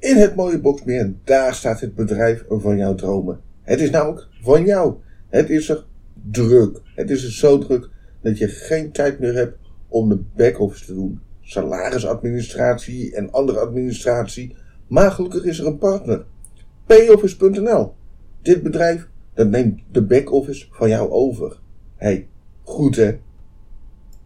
in het mooie Boksmeer. Daar staat het bedrijf van jouw dromen. Het is namelijk van jou. Het is er druk. Het is er zo druk dat je geen tijd meer hebt om de back-office te doen. Salarisadministratie en andere administratie. Maar gelukkig is er een partner. Payoffice.nl. Dit bedrijf dat neemt de back-office van jou over. hey, goed hè?